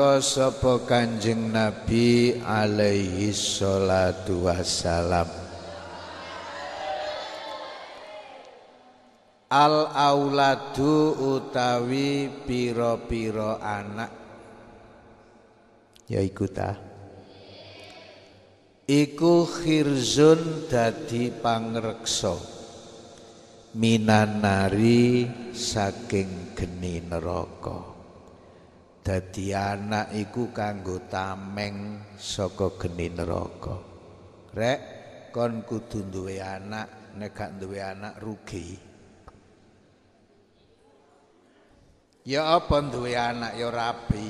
ngendika sapa Kanjeng Nabi alaihi salatu wassalam. Al auladu utawi pira-pira anak. Ya iku ta. Iku khirzun dadi pangreksa. Minanari saking geni neraka Dadi anak iku kanggo tameng saka geni neraka. Rek kon kudu duwe anak, nek gak duwe anak rugi. Ya apa duwe anak ya rabi.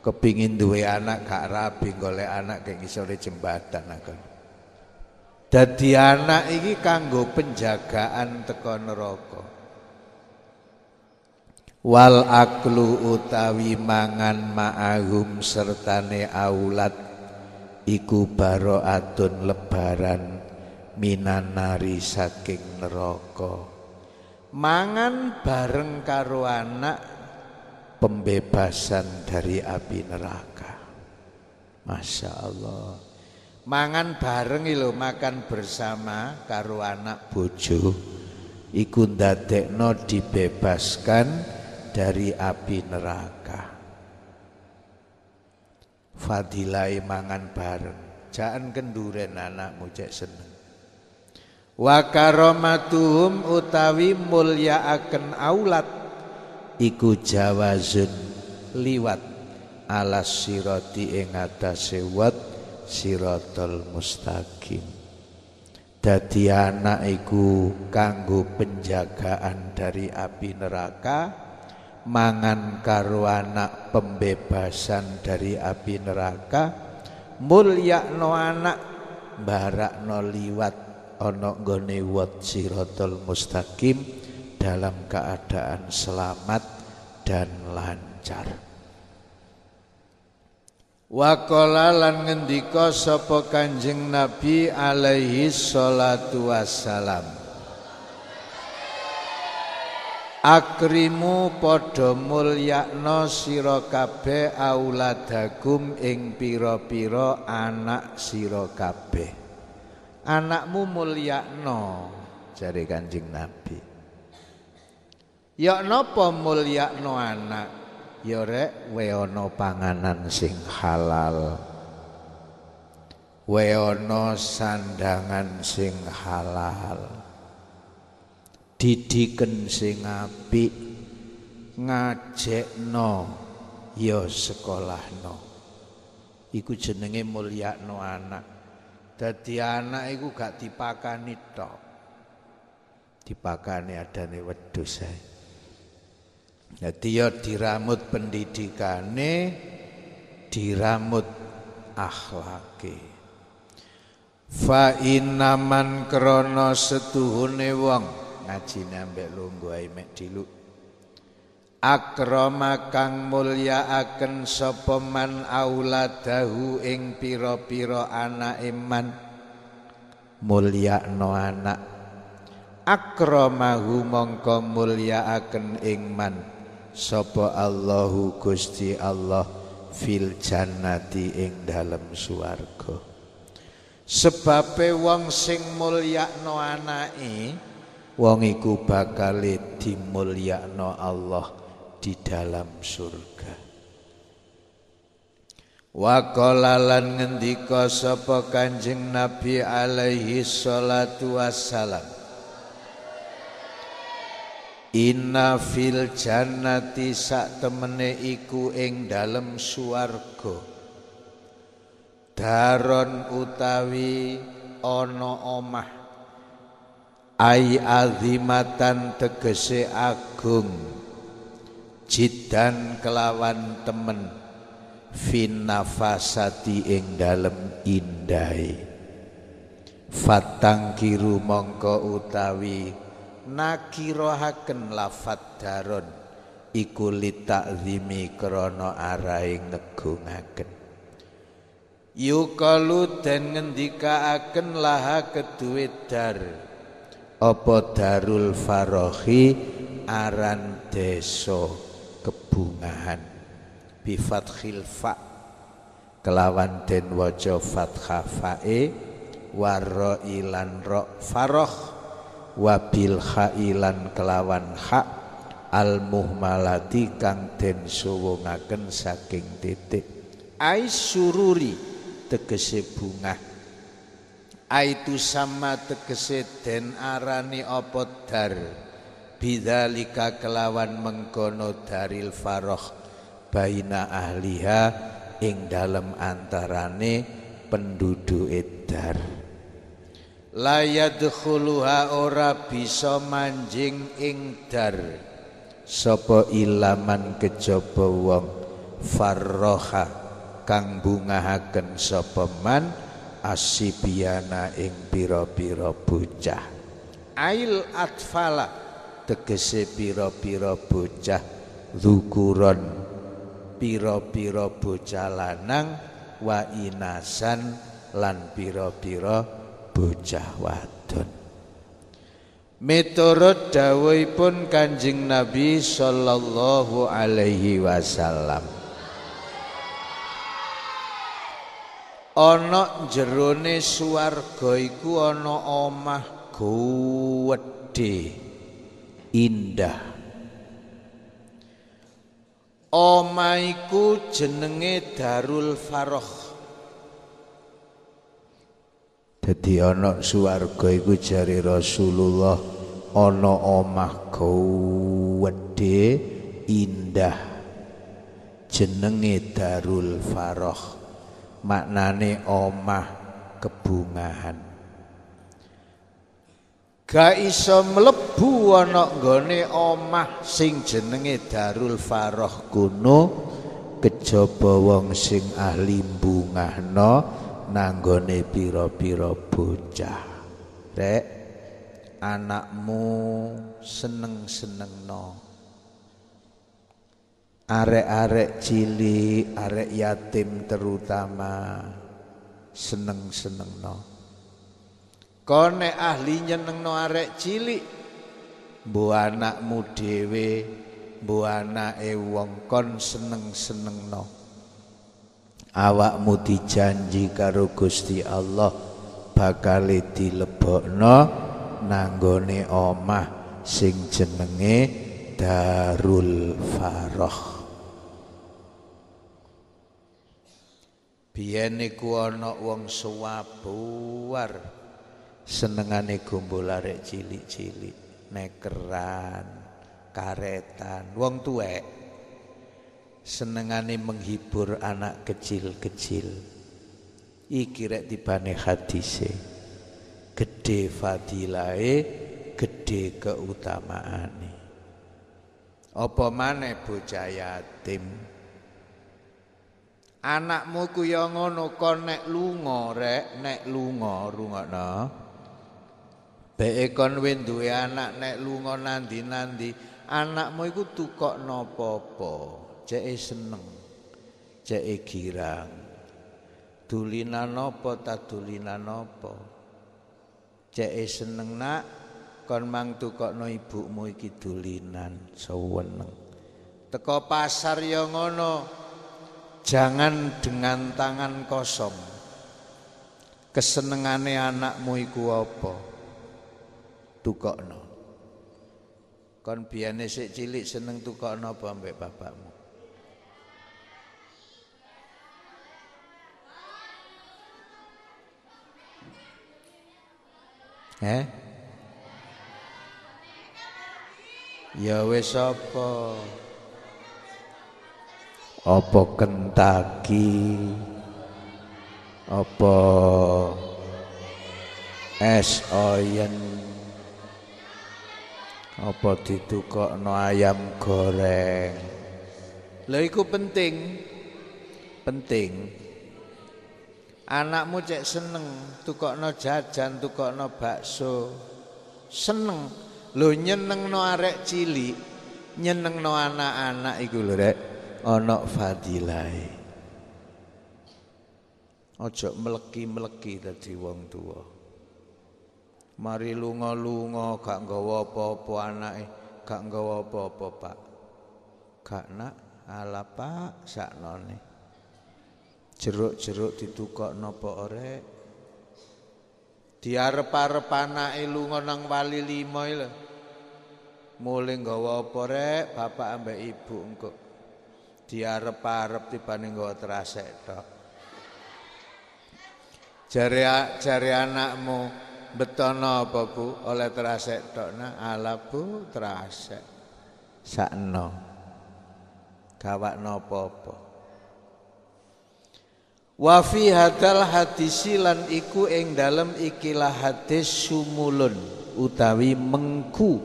Kepingin duwe anak gak rabi golek anak kayak ngisore jembatan akon. Dadi anak iki kanggo penjagaan teko neraka wal aklu utawi mangan ma'ahum sertane aulat iku baroatun lebaran minanari saking neraka. Mangan bareng karo anak pembebasan dari api neraka. Masya Allah. Mangan bareng lho makan bersama karo anak bojo iku ndadekno dibebaskan dari api neraka. Fadilai mangan bareng, jangan kenduren anakmu cek seneng. Wa karomatuhum utawi mulya akan aulat iku jawazun liwat alas siroti ing atase wat sirotol mustaqim. Dadi anak iku kanggo penjagaan dari api neraka mangan karo anak pembebasan dari api neraka mulia no anak no liwat ono gone wat siratal mustaqim dalam keadaan selamat dan lancar. Waqala lan ngendika sapa Kanjeng Nabi alaihi salatu wassalam Akrimu padha mulyakna sira kabeh auladakum ing pira-pira anak sira kabeh. Anakmu mulyakno jare Kanjeng Nabi. Ya napa mulyakno anak? Ya rek we ana panganan sing halal. We sandangan sing halal didiken sing apik ngajekno ya sekolahno. Iku jenenge mulyakno anak. Dadi anak iku gak dipakani tok. Dipakani adane wedhus ae. Dadi ya diramut pendidikane diramut akhlake. Fa inaman krana setuhune wong ngaji ambek lungguh ae mek diluk. Akrama kang mulyakaken sapa man auladahu ing pira-pira iman mulyakno anak. Akramahu mongko mulyakaken ing man. Sapa Allahu Gusti Allah fil jannati ing dalem swarga. Sebabe wong sing mulyakno anake wong iku bakal dimulyakno Allah di dalam surga. Wa qala lan ngendika sapa Kanjeng Nabi alaihi salatu wassalam. Inna fil jannati sak temene iku ing dalem swarga. Daron utawi ana omah ai azimatan tegese agung. Jidan kelawan temen. Fin nafasati ing dalem indai fatang kiru mongko utawi nakirohaken lafat daron. Iku litakzimi krana arahe ngegungaken. Yukalu den ngendikaaken laha keduwe dar apa Darul Farohi aran desa kebungahan? Bi fathil fa. Kelawan den waja fathah fae warra ilan ro faroh wabil khailan kelawan hak al muhmalati kang den suwungaken saking titik. Ai sururi tegese bunga aitu sama tegese den arani apa dar? Bidzalika kelawan mengkono daril faroh baina ahliha ing dalem antarane penduduk edar layadkhuluha ora bisa manjing ing dar. Sapa ilaman kejaba wong farroha kang bungahaken sapa man asibiana ing pira-pira bocah. Ail atfala. Tegese pira-pira bocah zukuron pira-pira bocah lanang wa inasan lan pira-pira bocah wadon. Miturut dawuhipun Kanjeng Nabi sallallahu alaihi wasallam ana jerone swarga iku ana omah gedhe indah. Omah iku jenenge Darul Faroh dadi ana swarga iku jari Rasulullah ana omah gedhe indah. Jenenge Darul Faroh maknane omah kebungahan. Ga iso mlebu ana nggone omah sing jenenge Darul Faroh kuno kejaba wong sing ahli bungahno nanggone pira-pira bocah. Rek anakmu seneng-senengno arek-arek cilik, arek yatim terutama seneng-seneng no. Kone ahli nyeneng no arek cilik, bu anakmu dewe, bu anak wong kon seneng-seneng no. Awakmu dijanji karo Gusti Allah bakal dilebokno nanggone omah sing jenenge Darul Faroh. Biyen niku ana wong suwabuar senengane gombol arek cilik-cilik, nekeran, karetan, wong tuwek senengane menghibur anak kecil-kecil. Iki rek tibane hadise. Gede fadilahe, gede keutamaane. Apa maneh bocah yatim? Anakmu ku ya ngono kon nek lunga rek, nek lunga rungokno. Beke kon duwe anak nek lunga nandi-nandi, anakmu iku tukokno apa-apa, ceke seneng, ceke girang. Dulinan apa ta dulinan apa? Ceke seneng nak kon mang tukokno ibumu iki dulinan seweneng. Teko pasar ya ngono. Jangan dengan tangan kosong. Kesenengane anakmu iku apa? Tukokno. Kon sik cilik seneng tukokno apa bapakmu? Eh? Ya wis apa? Apa kentaki apa es oyen apa ditukokno ayam goreng? Lha iku penting. Penting. Anakmu cek seneng tukokno jajan tukokno bakso. Seneng. Lho nyenengno arek cilik nyenengno anak-anak iku lho rek ana fadilahe aja mleki-mleki dadi wong tuwa mari lunga-lunga gak nggawa apa-apa anake gak nggawa apa-apa Pak Gak nak ala Pak saknone. Jeruk-jeruk ditukok napa orek. Diarep-arep anake lunga nang wali limo lho. Mulih nggawa apa rek bapak ambek ibu engko. Diarep-arep tibane nggawa terasek tok. Jare jare anakmu betono apa Bu oleh terasek tok nah ala Bu terasek. Sakno. Gawak apa-apa. Wa fi hadal hadisi lan iku ing dalem ikilah hadis sumulun utawi mengku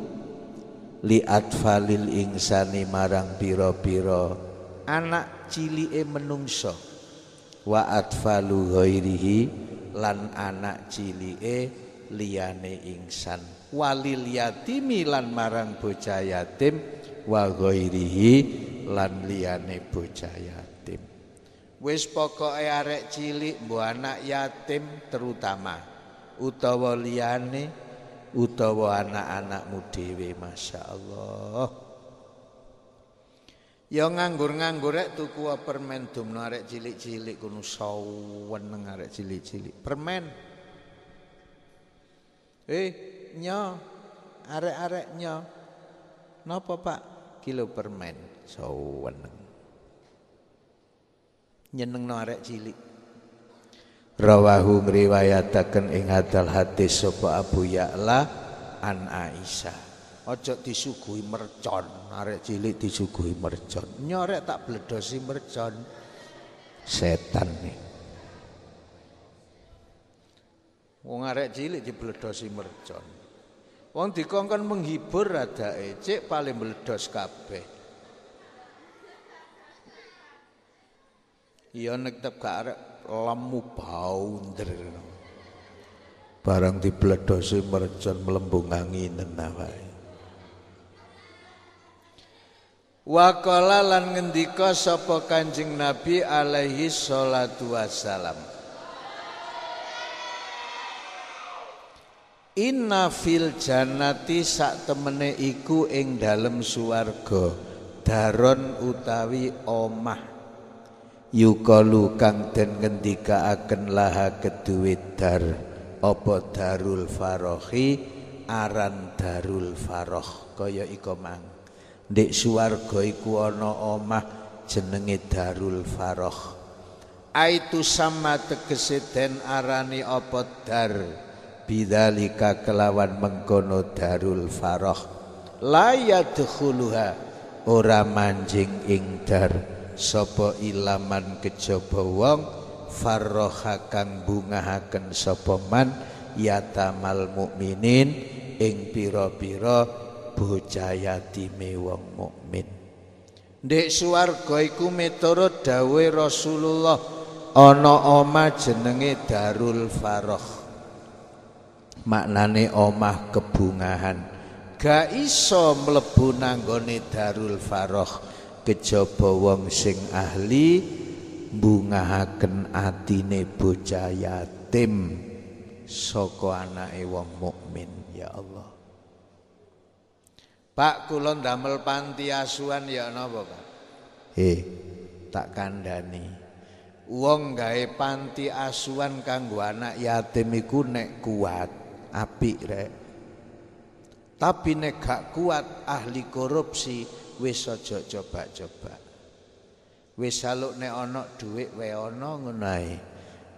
li atfalil insani marang pira-pira anak cilike menungso wa atfalu ghairihi lan anak cilike liyane insan walil yatimi lan marang bocah yatim wa ghairihi lan liyane bocah yatim. Wis pokoke arek cilik mbok anak yatim terutama utawa liyane utawa anak-anakmu dhewe masyaallah. Ya nganggur-nganggur rek tuku permen dumno arek cilik-cilik kono saweneng arek cilik-cilik. Permen. Eh, nyo. Arek-arek nyo. Napa, Pak? Kilo permen saweneng nyenengno arek cilik rawahu ngriwayataken ing hadal hadis sapa Abu Ya'la an Aisyah ojo disuguhi mercon arek cilik disuguhi mercon. Nyorek tak bledosi mercon. Setan nih. Wong arek cilik dibledosi mercon. Wong dikongkon menghibur radake cek paling meledos kabeh. Iya nek tep gak arek lemu baunder. Barang dibledosi mercon melembung anginen Waqala lan ngendika sapa Kanjeng Nabi alaihi salatu wassalam. Inna fil jannati sak temene iku ing dalem suwarga daron utawi omah yukalu kang den ngendikaaken laha keduwe dar apa darul farohi aran darul faroh kaya iko mang ndek swarga iku ana omah jenenge darul faroh aitu sama tegese den arani apa dar? Bidzalika kelawan mengkono darul faroh la yadkhuluha ora manjing ing dar. Sapa ilaman kejaba wong farroha kang bungahaken sapa man yatamal mukminin ing pira-pira bocah yatime wong mukmin. Ndek swarga iku miturut dawuh Rasulullah ana omah jenenge Darul Faroh maknane omah kebungahan. Gak iso mlebu nanggone Darul Faroh kejaba wong sing ahli bungahaken atine bocah yatim saka anake wong mukmin ya Allah Pak kula ndamel panti asuhan ya napa Pak Eh tak kandhani wong gawe panti asuhan kanggo anak yatim iku nek kuat apik rek tapi nek gak kuat ahli korupsi wis aja coba-coba. Wis saluk nek ana dhuwit wae ana ngono ae.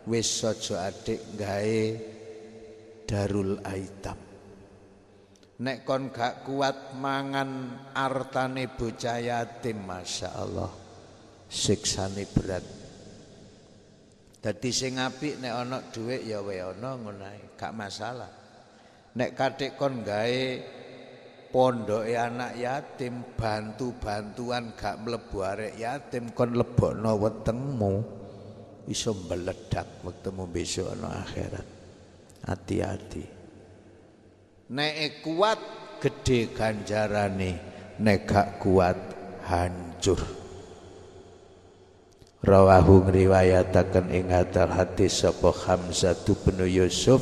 Wis aja adik gawe darul aitam. Nek kon gak kuat mangan artane bocah yatim masyaallah. Siksane berat. Dadi sing apik nek ana dhuwit ya wae ana ngono gak masalah. Nek kadek kon gawe pondoke anak yatim bantu-bantuan gak mlebu arek yatim kon lebokno wetengmu iso meledak wektemu besok ana akhirat hati-hati nek kuat gede ganjarane. Nek gak kuat hancur. Rawahu ngriwayataken ing hadal hadis sapa Hamzah bin Yusuf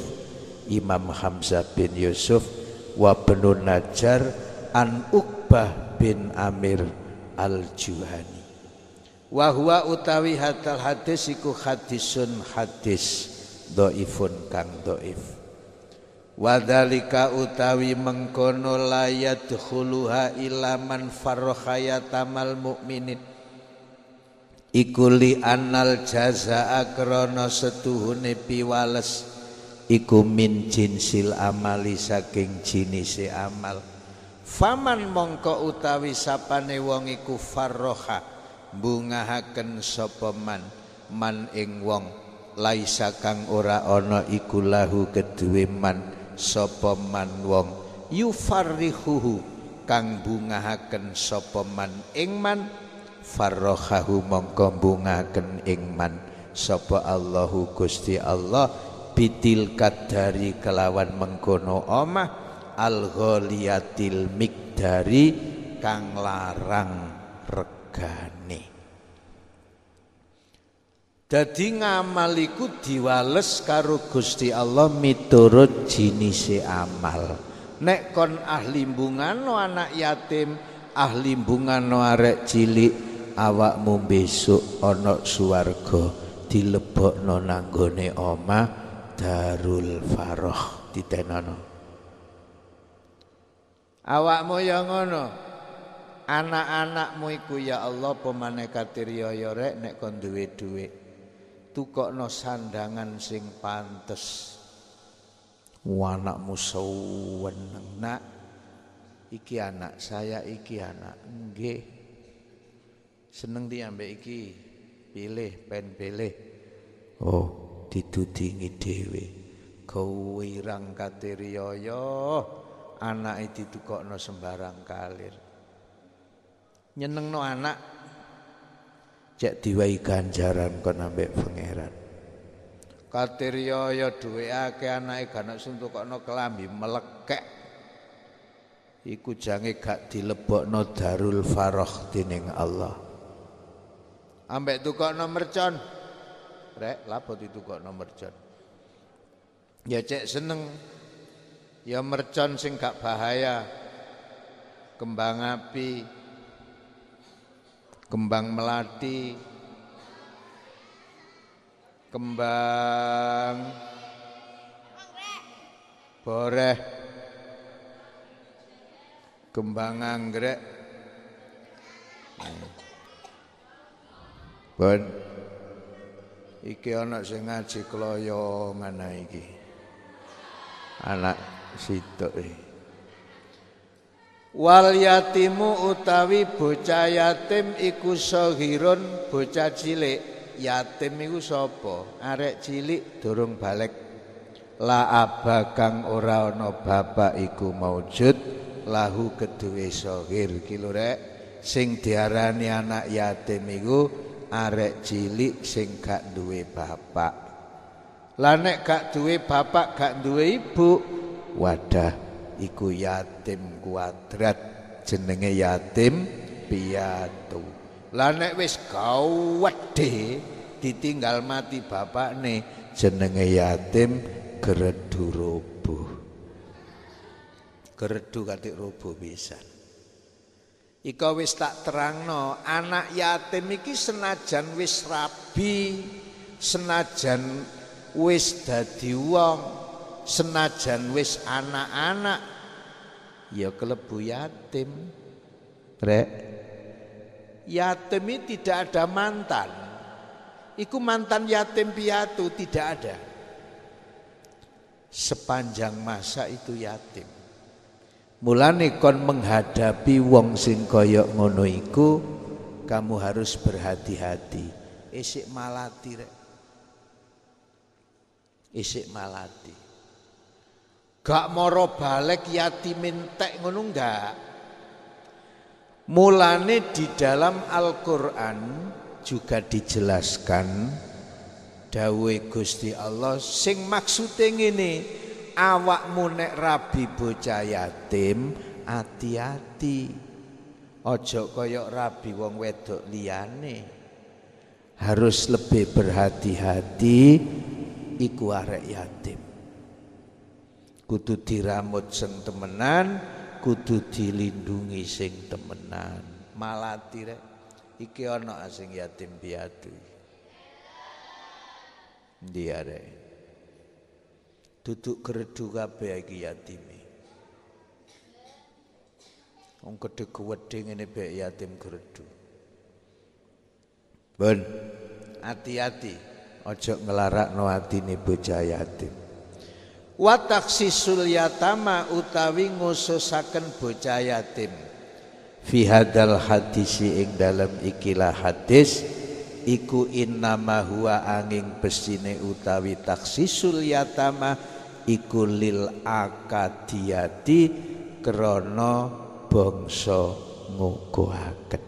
Imam Hamzah bin Yusuf wa benu Najar an Uqbah bin Amir Al-Juhani. Wa huwa utawi hadal hadis iku hadisun hadis dhaifun kang dhaif Wadhalika utawi mengkono layat khuluha ilaman farrohayatamal mukminin Iku li anal jaza akrono setuhune piwales. Iku min jinsil amali saking jinise amal. Faman mongko utawi sapane wong iku farroha Bungahaken sopeman man? Ing wong. Laisa kang ora ono iku lahu kedue man sapa man wong yufarrihuhu kang bungahaken sapa man ing man farrohahu mongko bungahaken ing man. Sapa Allahu Gusti Allah bitil kadari kelawan mengkono omah al ghaliyatil mikdari kang larang regane Dadi ngamal diwales karo Gusti Allah miturut jinise amal. Nek kon ahli mbungano anak yatim, ahli mbungano arek cilik, awakmu besok ana swarga dilebokno nanggone omah Darul Faroh ditenono. Awakmu ya ngono. Anak-anakmu iku ya Allah pemane katirya ya rek nek kon duwe dhuwit tukokno sandangan sing pantes. Anakmu seweneng nak iki anak saya iki anak nggih. Seneng diambil iki. Pilih pen pilih. Oh didudingi dhewe. Kewirang katiriyaya anak ditukokno sembarang kalir. Nyenengno anak cek diwai ganjaran kon ambek pangeran. Katirya duwe akeh anake ganak suntukno kelambi melekek. Iku jange gak dilebokno darul faroh dening Allah. Ambek tukokno mercon. Rek lapo ditukokno mercon? Ya cek seneng. Ya mercon sing gak bahaya. Kembang api kembang melati, kembang boreh, kembang anggrek. Bon, iki anak sing ngaji kloyongan iki. Anak sitok iki. Wal yatimu utawi bocah yatim iku sahirun bocah cilik. Yatim iku? Arek cilik durung balik. La aba kang ora ana bapak iku maujud lahu keduwe sahir ki rek. Sing diarani anak yatim iku arek cilik sing gak duwe bapak. Lah nek gak duwe bapak gak duwe ibu, wadah iku yatim kuadrat. Jenenge yatim piatu. Lah nek wis gawedhe ditinggal mati bapakne jenenge yatim geredu roboh geredu katik roboh bisa Ika wis tak terangno anak yatim iki senajan wis rabi senajan wis dadi wong senajan wis anak-anak ya kelebu yatim. Rek. Yatim ini tidak ada mantan. Iku mantan yatim piatu tidak ada. Sepanjang masa itu yatim. Mulane kon menghadapi wong sing kaya ngono iku kamu harus berhati-hati. Isik malati rek. Isik malati Gak moro balik yatim entek ngono enggak. Mulane di dalam Al-Qur'an juga dijelaskan dawe Gusti Allah sing maksude ngene awakmu nek rabi bocah yatim hati-hati ojo koyok rabi wong wedok liyane. Harus lebih berhati-hati iku arek yatim kudu diramut sing temenan kudu dilindungi sing temenan. Malati rek iki ana sing yatim piatu. Ndi arek? Duduk geredu kabeh iki yatime. Wong gedhe gedhe ngene bek yatim geredu ben hati-hati ojo ngelarakno atine bocah yatim wa taksisul yatama utawi ngususaken bocah yatim. Fi hadal hadisi ing dalam ikilah hadis iku innama huwa angin besine utawi taksisul yatama iku lil akadiyati krana bangsa ngukuhaken.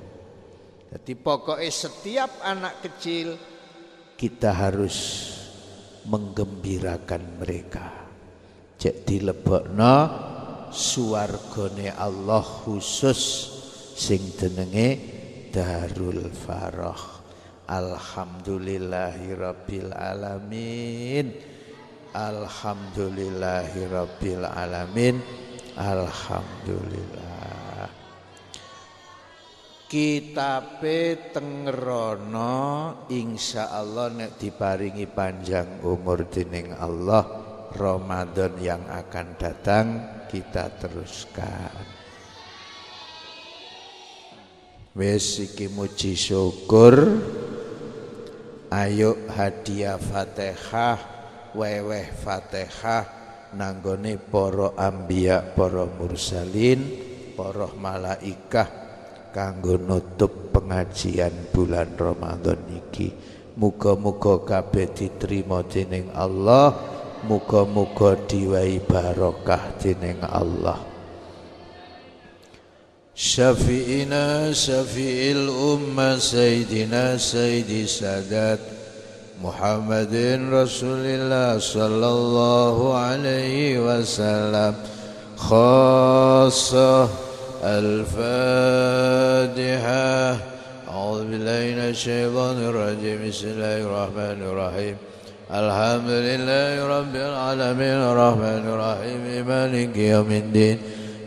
Jadi pokoknya setiap anak kecil kita harus menggembirakan mereka cek dilebokno suwargane Allah khusus sing jenenge Darul Farah. Alhamdulillahirabbil alamin. Alhamdulillahirabbil alamin. Alhamdulillah. Kitabe tengerono insyaallah nek diparingi panjang umur dening Allah Ramadan yang akan datang kita teruskan. Wis iki muji syukur. Ayo hadiah Fatihah weweh Fatihah nanggone para ambiya para mursalin para malaikah kanggo nutup pengajian bulan Ramadan iki. Muga-muga kabeh diterima dening Allah muga-muga diwai barokah dening Allah. الأمة سيدنا سيد سادات محمد رسول الله صلى الله عليه وسلم خاصة الفاتحة أعوذ بالله من الشيطان الرجيم بسم الحمد لله رب العالمين الرحمن الرحيم مالك يوم الدين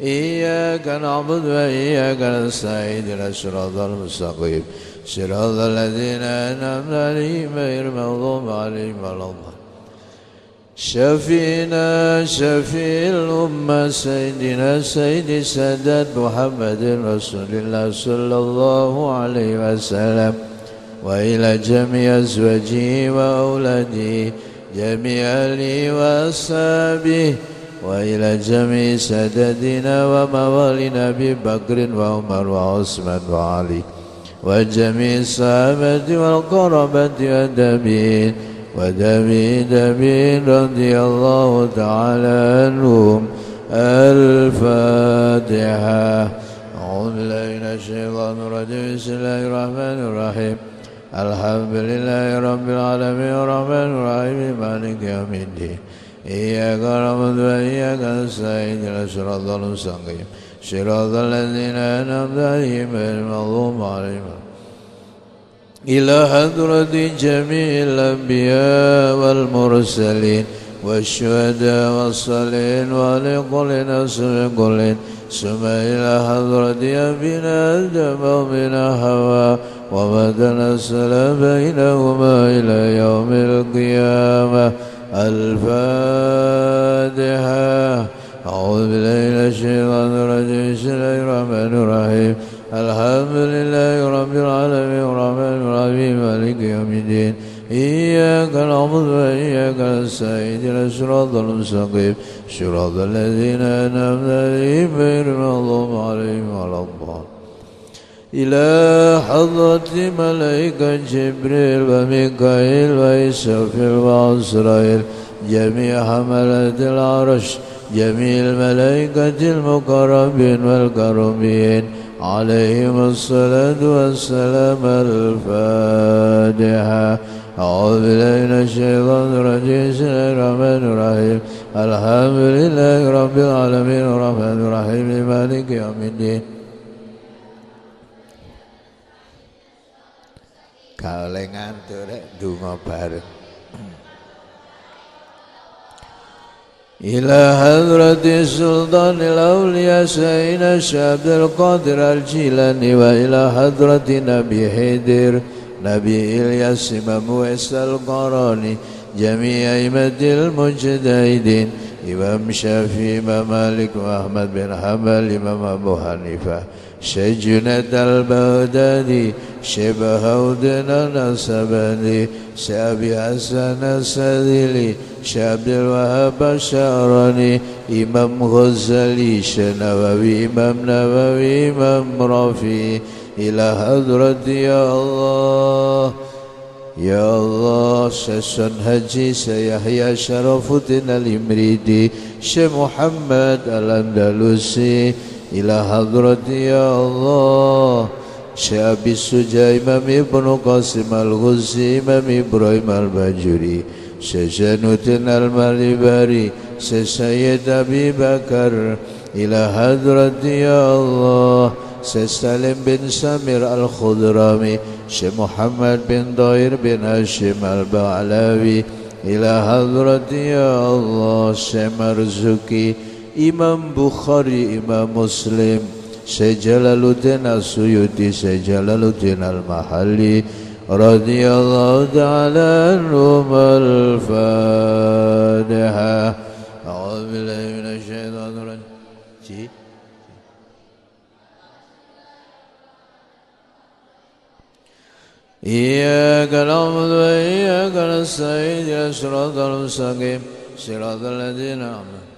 إياك نعبد وإياك نستعين إلى الصراط المستقيم. صراط الذين أنعمت عليهم غير المغضوب عليهم ولا الضالين. شفينا شفي الأمة سيدنا سيد سادات محمد رسول الله صلى الله عليه وسلم. وإلى جميع أزواجه وأولاده جميع آله وأصحابه وإلى جميع سادتنا وموالنا أبي بكر وعمر وعثمان وعلي وجميع الصحابة والقربة والتابعين وتابعين تابعين رضي الله تعالى عنهم. الفاتحة. أعوذ بالله من الشيطان الرجيم. بسم الله الرحمن الرحيم. الحمد لله رب العالمين الرحمن الرحيم مالك يوم الدين إياك نعبد وإياك نستعين إلى صراط المستقيم صراط الذين أنعمت عليهم غير المغضوب عليهم إلى حضرة جميع الأنبياء والمرسلين والشهداء والصالحين ولكل نفس كل ثم إلى حضرة أبينا آدم ومن حواء وما تنزل بينهما إلى يوم القيامة. الفاتحة. أعوذ بالله من الشيطان الرجيم. بسم الله الرحمن الرحيم. الحمد لله رب العالمين. الرحمن الرحيم. مالك يوم الدين. إياك نعبد وإياك نستعين. إلى الصراط المستقيم. صراط الذين أنعمت عليهم غير المغضوب عليهم ولا الضالين. إلى حضرة ملائكة جبريل وميكائيل وإسرافيل وعزرائيل جميع حملة العرش جميع الملائكة المقربين والكرمين عليهم الصلاة والسلام الفاتحة أعوذ بالله من الشيطان الرجيم بسم الله الرحمن الرحيم الحمد لله رب العالمين الرحمن الرحيم مالك يوم الدين Kaole ngantuk rek donga bareng. إلى حضرة سلطان الأولياء سيدنا عبد القادر الجيلاني وإلى حضرة نبي حيدر نبي إلياس إمام ويس القراني جميع أئمة المجتهدين إمام شافعي إمام مالك وأحمد بن حنبل إمام أبو حنيفة شجنة البغدادي شبه ودنا نسبني شابي حسن السدلي شعبد الوهاب الشعراني إمام غزالي شنووي إمام نووي إمام رفيع إلى حضرة يا الله يا الله شسن هجي سيحيى شرف الدين الإمريدي شيخ محمد الأندلسي إلى حضرة يا الله. أبي السجى إمام ابن قاسم الغزي إمام إبراهيم البجري شيخ جنوتين المالباري سيد أبي بكر. إلى حضرة يا الله. سالم بن سمير الخضرامي شيخ محمد بن ضاير بن هاشم البعلاوي إلى حضرة يا الله. شيخ مرزوكي الدين السيوطي شيخ جلال الدين المحلي رضي الله تعالى عنهم الفاتحة أعوذ بالله من الشيطان الرجيم إياك نعبد وإياك نستعين صراط المستقيم صراط الذين أنعمت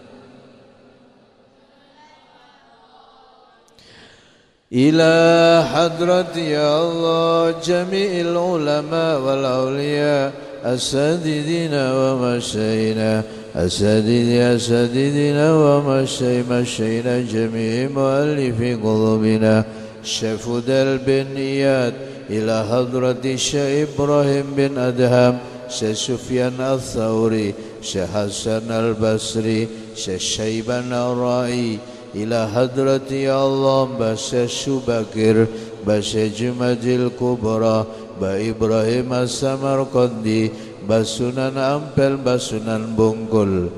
إلى حضرة يا الله جميع العلماء والأولياء أساتذنا ومشينا أساتذ أساتذنا ومشي مشينا جميع مؤلف قلوبنا. شفد البنيات إلى حضرة الشيخ إبراهيم بن أدهم شيخ سفيان الثوري شيخ حسن البصري شيخ شيبان الرائي إلى حضرة يا الله بس شبكر بس جمد الكبرى بإبراهيم السمرقندي بسنن أمبل بسنن بنقل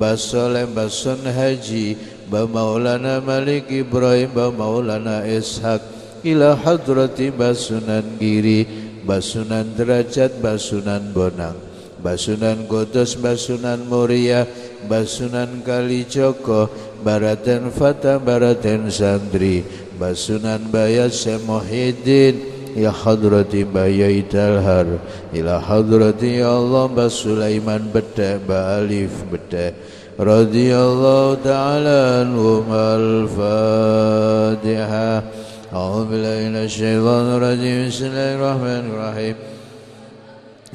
بسلم بسن هجي بمولانا ملك إبراهيم بمولانا إسحاق إلى حضرة بسنن giri basunan derajat basunan bonang basunan godos basunan muria Basunan Kalijogo Baraten Fata Baraten Sandri Basunan Bayat Semohidin Ya hadrati bayai talhar Ila hadrati ya Allah Mbak Sulaiman beda Ba Alif beda Radiyallahu ta'ala anhum al-Fatiha. A'udhu billahi minasyaitanir rajim Bismillahirrahmanirrahim.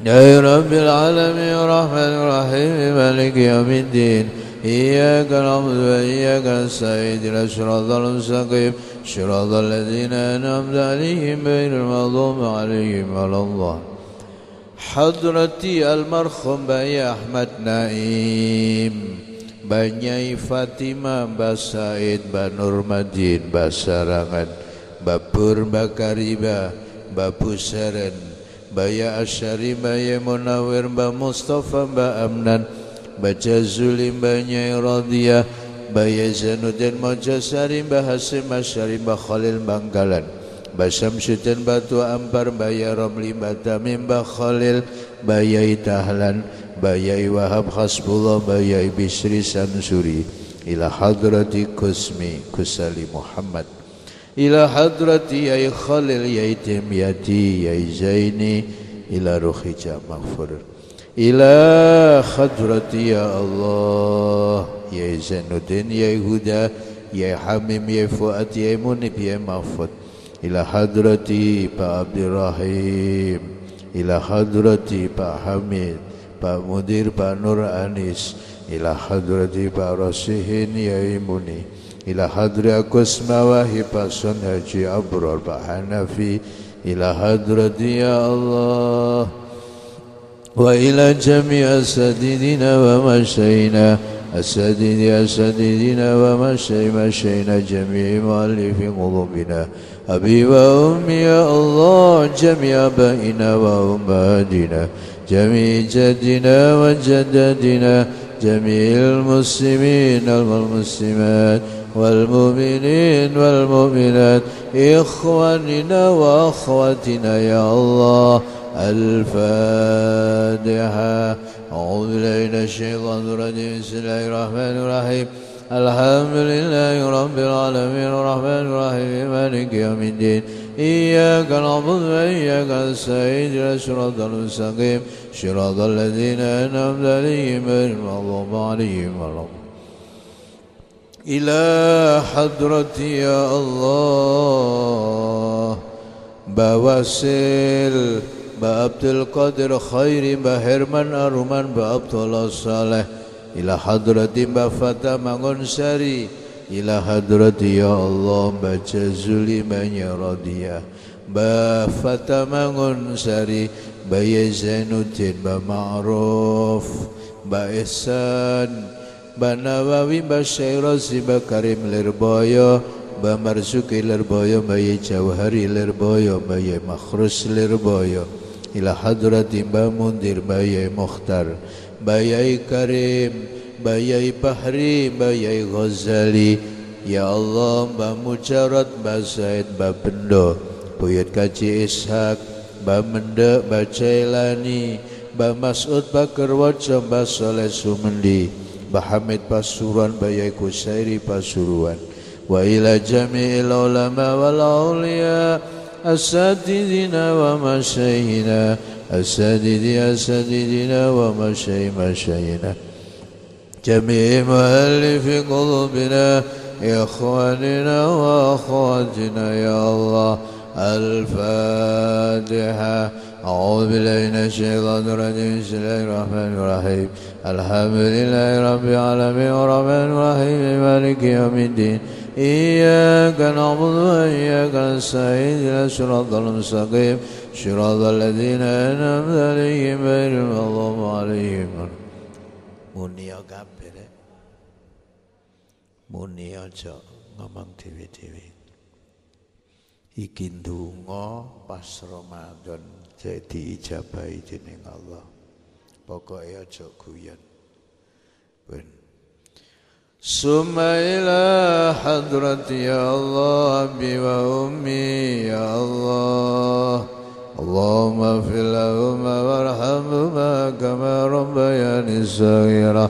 يا رب العالمين الرحمن الرحيم مالك يوم الدين إياك نعبد وإياك نستعين إلى صراط المستقيم صراط الذين أنعمت عليهم غير المغضوب عليهم ولا الله حضرتي المرحوم بأي أحمد نائم Banyai Fatimah Mbak Said Mbak Nurmadin Bakariba Babu Seren Baya Asyari Baya Munawir Mbak Mustafa Mbak Amnan Baca Zulim Banyai Radiyah Baya Zainuddin Mojasari Mbak Hasim Asyari Mbak Khalil Bangkalan Mbak Syamsuddin Batu Ampar Baya Romli Mbak Tamim Mbak Khalil Bayai Tahlan Bayai Wahab Hasbullah Bayai Bisri Sansuri Ila Hadrati Kusmi Kusali Muhammad إلى حضرة يا خليل يا تيميتي يا زيني إلى روحي مغفور. إلى حضرة يا الله يا زين الدين يا هدى يا حميم يا فؤاد يا منيب يا مغفور. إلى حضرتي با عبد الرحيم إلى حضرتي با حميد با مدير با نور أنيس إلى حضرتي با رسيهين يا مني إلى حضر أكس مواهب سنهج أبرار بحنفي. إلى حضرة يا الله. وإلى جميع أساتذنا ومشينا. أساتذ أساتذنا ومشي مشينا جميع مؤلف قلوبنا. أبي وأمي يا الله. جميع أبائنا وأمهاتنا. جميع جدنا وجدتنا. جميع المسلمين والمسلمات. والمؤمنين والمؤمنات إخواننا وأخواتنا يا الله. الفاتحة. أعوذ بالله من الشيطان الرجيم. بسم الله الرحمن الرحيم. الحمد لله رب العالمين. الرحمن الرحيم. مالك يوم الدين. إياك نعبد وإياك نستعين. إلى صراط المستقيم. صراط الذين أنعمت عليهم غير المغضوب عليهم ولا إلى حضرتي يا الله بواسل بعبد القادر خير بهرمان أرمان بعبد الله صالح. إلى حضرة بفتى منغنسري إلى حضرة يا الله بجزولي من يرضيه Ba Fatamangun Sari Ba Zainuddin Ba Banawawi Basyairasi Bakarim Lirboyo Bamarzuki Lirboyo Bayi Jauhari Lirboyo Bayi Makhrus Lirboyo Ila Hadrati Bamundir Bayi Mukhtar Bayi Karim Bayi Bahri Bayi Ghazali. Ya Allah Mbak Mujarat Mbak Zaid Mbak Bendo Buyut Kaji Ishak Mbak Mendek Mbak Jailani Mbak Mas'ud Mbak Kerwojo Mbak Soleh Sumendi Ba Hamid Pasuruan Ba Yai Kusairi Pasuruan Wa ila jami'il ulama wal awliya Asadidina wa masyayina Asadidi asadidina wa masyayi masyayina جميع مؤلف قلوبنا إخواننا وأخواتنا يا الله الفاتحة أعوذ بالله من الشيطان الرجيم بسم الله الرحمن الرحيم الحمد لله رب العالمين الرحمن الرحيم مالك يوم الدين إياك نعبد وإياك نستعين إلى صراط المستقيم صراط الذين أنعمت عليهم غير المغضوب عليهم Muni kabeh Muni aja ngomong dewi-dewi iki ndonga pas Ramadan jadi ijabahi dening Allah pokoke aja guyon ben Summa ila hadrati ya Allah bi wa ummi ya Allah Allahumma fil lahumma warhamhuma kama rabbayani saghira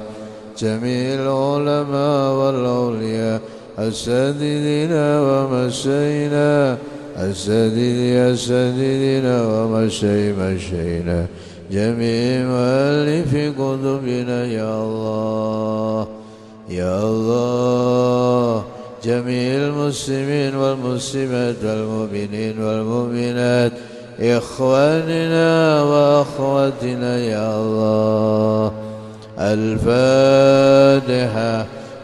جميع العلماء والأولياء الساددين ومسينا السديد السديدنا ومشي مشينا جميع مؤلف قطبنا يا الله يا الله. جميع المسلمين والمسلمات والمؤمنين والمؤمنات إخواننا وأخواتنا يا الله. الفاتحة.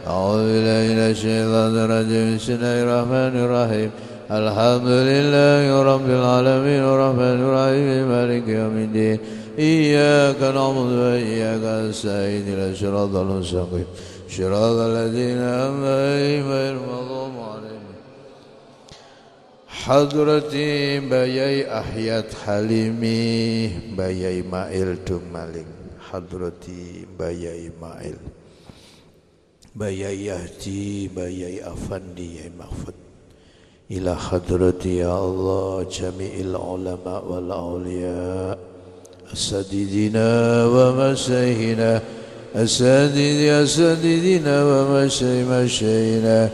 أعوذ بالله من الشيطان الرجيم. بسم الله الرحمن الرحيم. الحمد لله رب العالمين الرحمن الرحيم مالك يوم الدين إياك نعبد وإياك نستعين إلى صراط المستقيم صراط الذين غير المغضوب عليهم حضرتي بيي أحيات حليمي بيي مائل تمالين حضرتي بيي مائل بيي يهدي بيي أفندي مغفد إلى حضرة يا الله جميع العلماء والأولياء أساتذنا ومشايخنا أساتذ أساتذنا ومشاي مشايخنا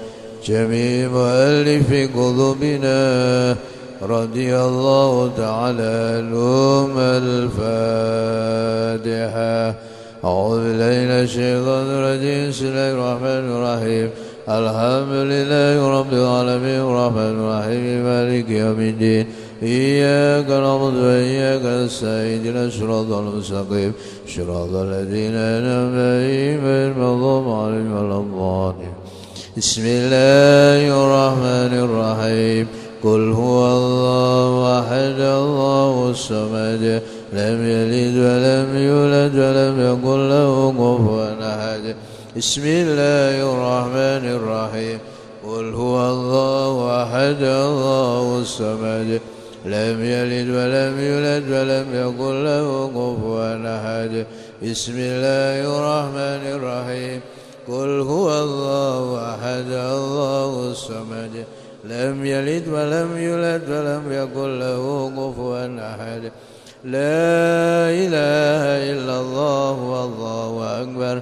جميع مؤلف قلوبنا رضي الله تعالى عنهم الفاتحة. أعوذ بالله من الشيطان الرجيم بسم الله الرحمن الرحيم. الحمد لله رب العالمين الرحمن الرحيم مالك يوم الدين. إياك نعبد وإياك نستعين. اهدنا الصراط المستقيم. صراط الذين أنعمت عليهم غير المغضوب عليهم ولا بسم الله الرحمن الرحيم. قل هو الله أحد الله الصمد. لم يلد ولم يولد ولم يكن له كفوا أحد. بسم الله الرحمن الرحيم قل هو الله أحد الله الصمد لم يلد ولم يولد ولم يكن له كفوا أحد بسم الله الرحمن الرحيم قل هو الله أحد الله الصمد لم يلد ولم يولد ولم يكن له كفوا أحد لا إله إلا الله والله أكبر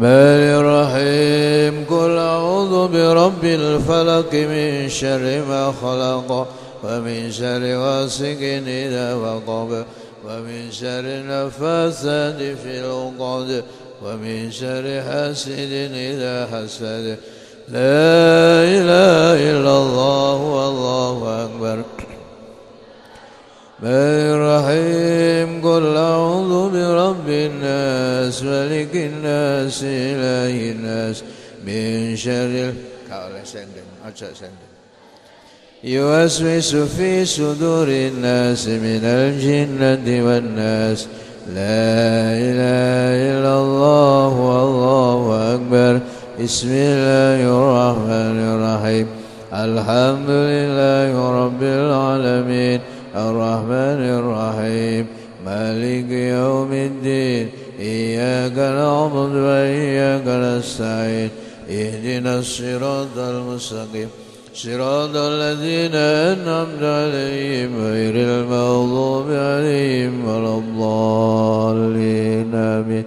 الرحمن الرحيم. قل أعوذ برب الفلق من شر ما خلق ومن شر غاسق إذا وقب ومن شر النفاثات في العقد ومن شر حاسد إذا حسد. لا إله إلا الله والله أكبر. الرحيم قل أعوذ برب الناس ملك الناس إله الناس من شر يوسوس في صدور الناس من الجنة والناس لا إله إلا الله والله أكبر بسم الله الرحمن الرحيم الحمد لله رب العالمين الرحمن الرحيم. مالك يوم الدين. إياك نعبد وإياك نستعين. اهدنا الصراط المستقيم. صراط الذين أنعمت عليهم غير المغضوب عليهم ولا الضالين. آمين.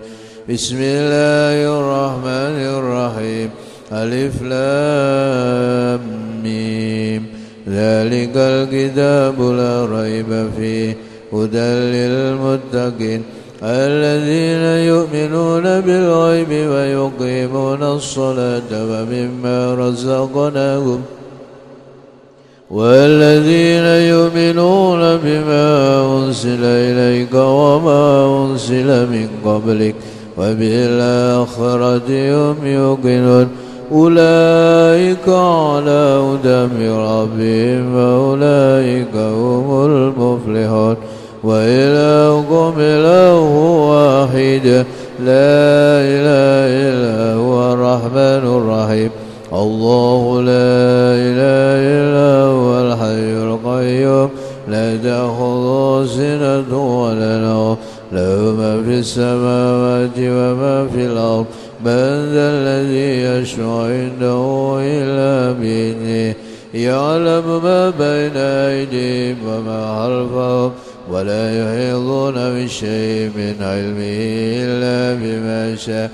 بسم الله الرحمن الرحيم. ألف لام ميم. ذلك الكتاب لا ريب فيه هدى للمتقين. الذين يؤمنون بالغيب ويقيمون الصلاة ومما رزقناهم. والذين يؤمنون بما أنزل إليك وما أنزل من قبلك وبالآخرة هم يوقنون. أولئك على هدى من ربهم وأولئك هم المفلحون. وإلهكم إله واحد لا إله إلا هو الرحمن الرحيم. الله لا إله إلا هو الحي القيوم. لا تأخذه سنة ولا نوم. له ما في السماوات وما في الأرض. من ذا الذي يشفع عنده إلا بإذنه يعلم ما بين أيديهم وما خلفهم ولا يحيطون بشيء من علمه إلا بما شاء.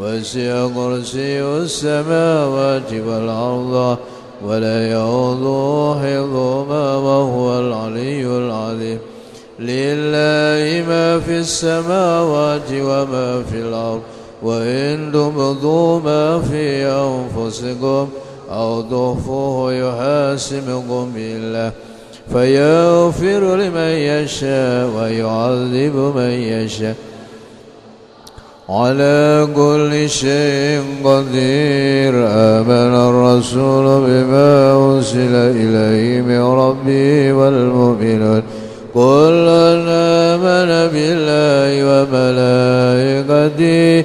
وسع كرسي السماوات والأرض ولا يؤوده حفظهما وهو العلي العظيم. لله ما في السماوات وما في الأرض وإن تبدوا ما في أنفسكم أو تخفوه يحاسبكم بالله فيغفر لمن يشاء ويعذب من يشاء. على كل شيء قدير. آمن الرسول بما أرسل إليه من ربه والمؤمنون. كل آمن بالله وملائكته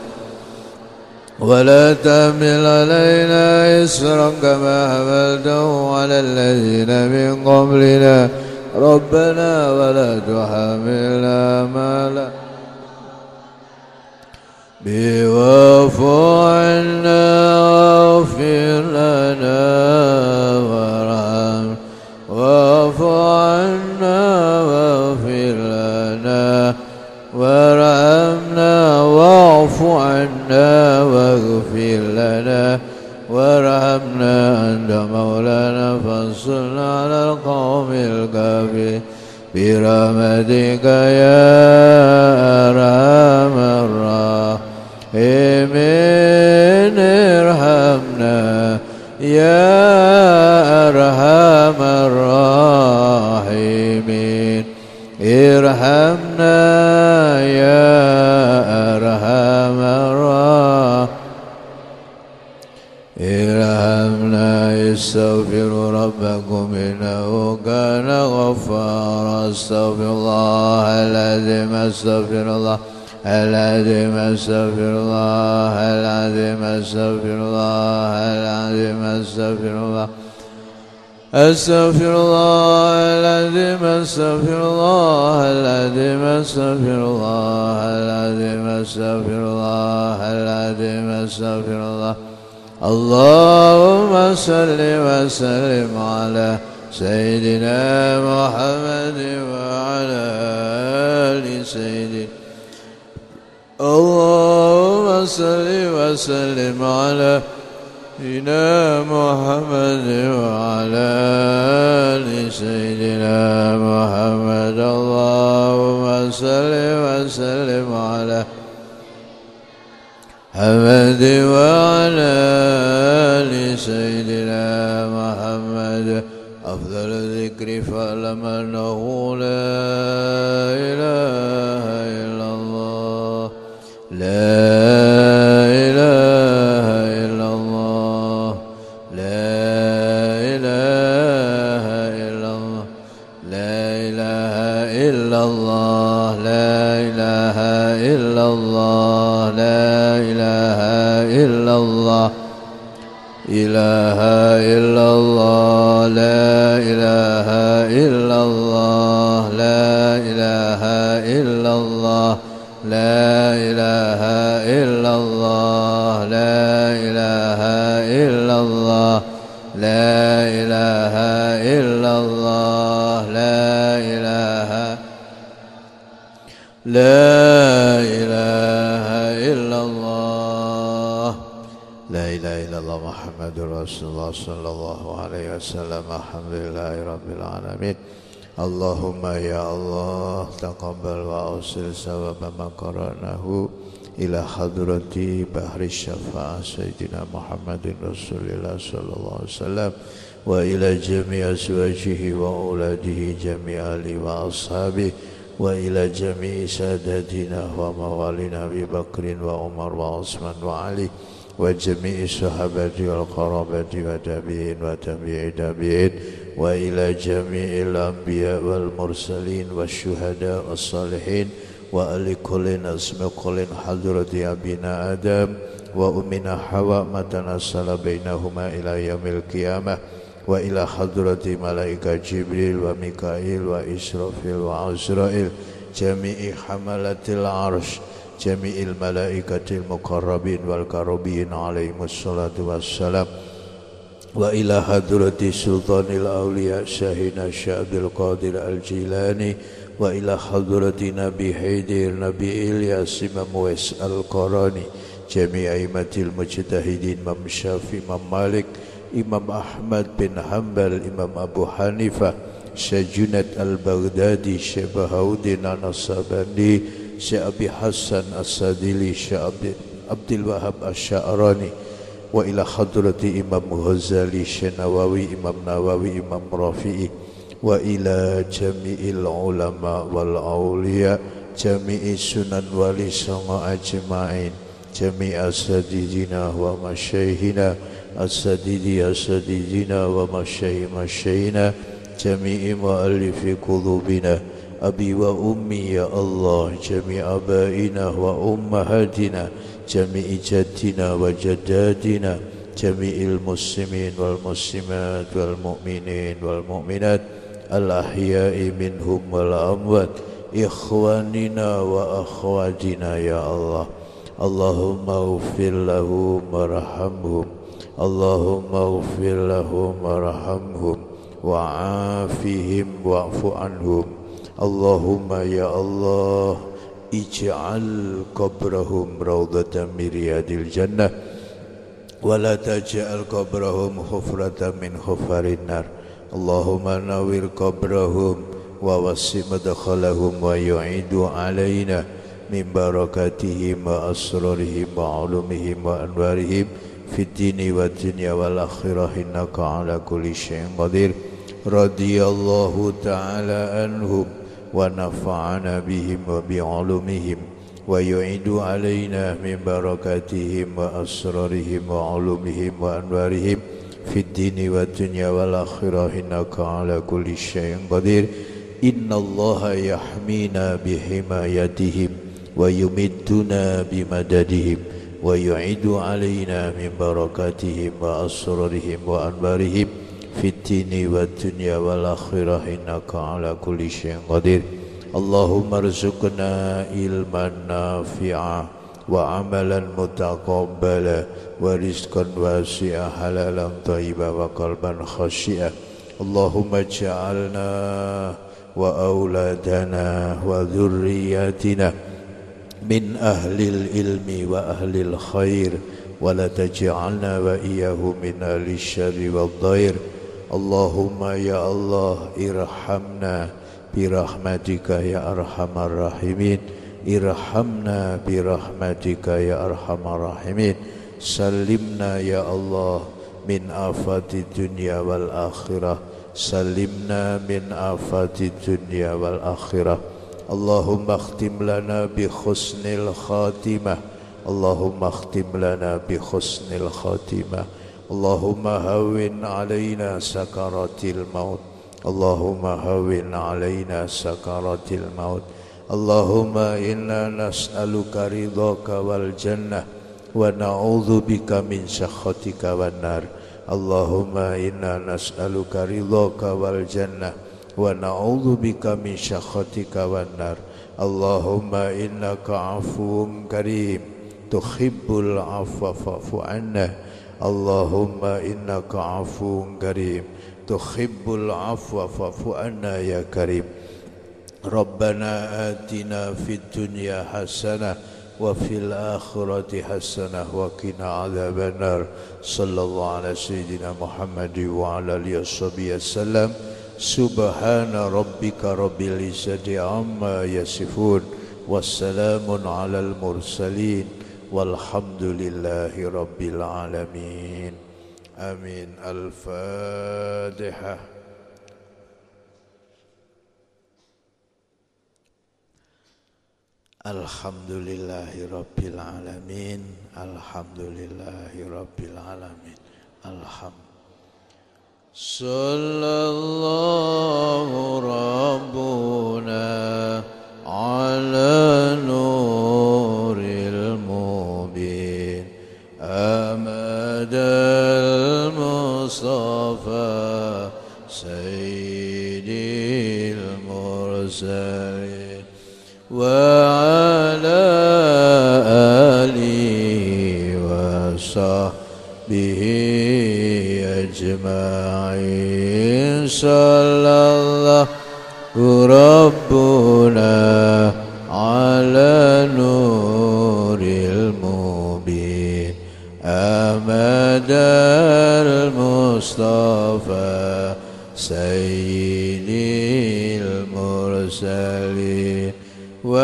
ولا تحمل علينا إسرا كما حملته على الذين من قبلنا. ربنا ولا تحملنا ما لا بواف عنا واغفر لنا وارحم. واعف عنا لنا وارحمنا واعف عنا واغفر لنا. وارحمنا أنت مولانا فانصرنا على القوم الكافرين. برحمتك يا أرحم الراحمين. ارحمنا يا أرحم الراحمين. إرحمنا يا أرحم الراحمين. إرحمنا استغفروا ربكم إنه كان غفارا. استغفر الله العظيم استغفر الله العظيم استغفر الله العظيم استغفر الله العظيم استغفر الله أستغفر الله العظيم أستغفر الله العظيم أستغفر الله العظيم أستغفر الله العظيم أستغفر الله. اللهم صل وسلم على سيدنا محمد وعلى آل سيدنا. اللهم صل وسلم على سيدنا محمد وعلى آل سيدنا محمد. اللهم صل وسلم على محمد وعلى آل سيدنا محمد. أفضل الذكر فاعلم أنه لا إله إلا الله. لا إلا الله. لا إله لا إله إلا الله. لا إله إلا الله محمد رسول الله صلى الله عليه وسلم. الحمد لله رب العالمين. اللهم يا الله تقبل وأوصل سبب ما قرأناه إلى حضرة بحر الشفاعة سيدنا محمد رسول الله صلى الله عليه وسلم. وإلى جميع أزواجه وأولاده جميع آله وأصحابه وإلى جميع سادتنا وموالينا أبي بكر وعمر وعثمان وعلي وجميع الصحابة والقرابة وتابعين وتابعي تابعين وإلى جميع الأنبياء والمرسلين والشهداء والصالحين وآل كل اسم كل حضرة أبينا آدم وأمنا حواء ما تنسل بينهما إلى يوم القيامة. وإلى حضرة ملائكة جبريل وميكائيل وإسرافيل وعزرائيل جميع حملة العرش جميع الملائكة المقربين والكربين عليهم الصلاة والسلام. وإلى حضرة سلطان الأولياء شاهنا شعب القادر الجيلاني. وإلى حضرة نبي حيدر نبي إلياس إمام ويس القراني جميع أئمة المجتهدين إمام شافي إمام مالك إمام أحمد بن حنبل إمام أبو حنيفة سجنة البغدادي شبهودين النصابندي Syekh Abi Hasan As-Sadili Syekh Abdul Wahab Asy-Sya'rani wa ila hadrati Imam Ghazali Syekh Nawawi Imam Nawawi Imam Rafi'i wa ila jami'il ulama wal awliya jami'i sunan wali sama ajma'in jami' asadidina wa masyayhina asadidina wa masyayhi masyayhina jami'i mu'allifi qulubina أبي وأمي يا الله جميع آبائنا وأمهاتنا جميع جدنا وجداتنا جميع المسلمين والمسلمات والمؤمنين والمؤمنات الأحياء منهم والأموات إخواننا وأخواتنا يا الله. اللهم اغفر لهم وارحمهم. اللهم اغفر لهم وارحمهم وعافهم واعف عنهم. اللهم يا الله اجعل قبرهم روضة من رياض الجنة ولا تجعل قبرهم حفرة من حفر النار. اللهم نور قبرهم ووسع مدخلهم ويعيد علينا من بركاتهم وأسرارهم وعلومهم وأنوارهم. في الدين والدنيا والآخرة إنك على كل شيء قدير. رضي الله تعالى عنهم ونفعنا بهم وبعلومهم ويعيد علينا من بركاتهم وأسرارهم وعلومهم وأنوارهم في الدين والدنيا والآخرة إنك على كل شيء قدير. إن الله يحمينا بحمايتهم ويمدنا بمددهم. ويعيد علينا من بركاتهم وأسرارهم وأنبارهم في الدين والدنيا والآخرة. إنك على كل شيء قدير. اللهم ارزقنا علما نافعا وعملا متقبلا ورزقا واسعا حلالا طيبا وقلبا خشيا اللهم اجعلنا وأولادنا وذرياتنا من أهل العلم وأهل الخير ولا تجعلنا وإياه من أهل الشر والضير. اللهم يا الله ارحمنا برحمتك يا أرحم الراحمين. ارحمنا برحمتك يا أرحم الراحمين. سلمنا يا الله من آفات الدنيا والآخرة. سلمنا من آفات الدنيا والآخرة. اللهم اختم لنا بحسن الخاتمة اللهم اختم لنا بحسن الخاتمة اللهم هون علينا سكرات الموت اللهم هون علينا سكرات الموت اللهم إنا نسألك رضاك والجنة ونعوذ بك من سخطك والنار اللهم إنا نسألك رضاك والجنة ونعوذ بك من سخطك والنار. اللهم إنك عفو كريم. تحب العفو فاعف عنا. اللهم إنك عفو كريم. تحب العفو فاعف عنا يا كريم. ربنا آتنا في الدنيا حسنة وفي الآخرة حسنة وقنا عذاب النار. صلى الله على سيدنا محمد وعلى آله وصحبه وسلم. سبحان ربك رب العزة عما يصفون والسلام على المرسلين والحمد لله رب العالمين. آمين. الفاتحة. الحمد لله رب العالمين. الحمد لله رب العالمين. الحمد صلى الله ربنا على نور المبين أمد المصطفى سيد المرسلين وعلى آله وصحبه أجمعين صلى الله ربنا على نور المبين أمد المصطفى سيد المرسلين و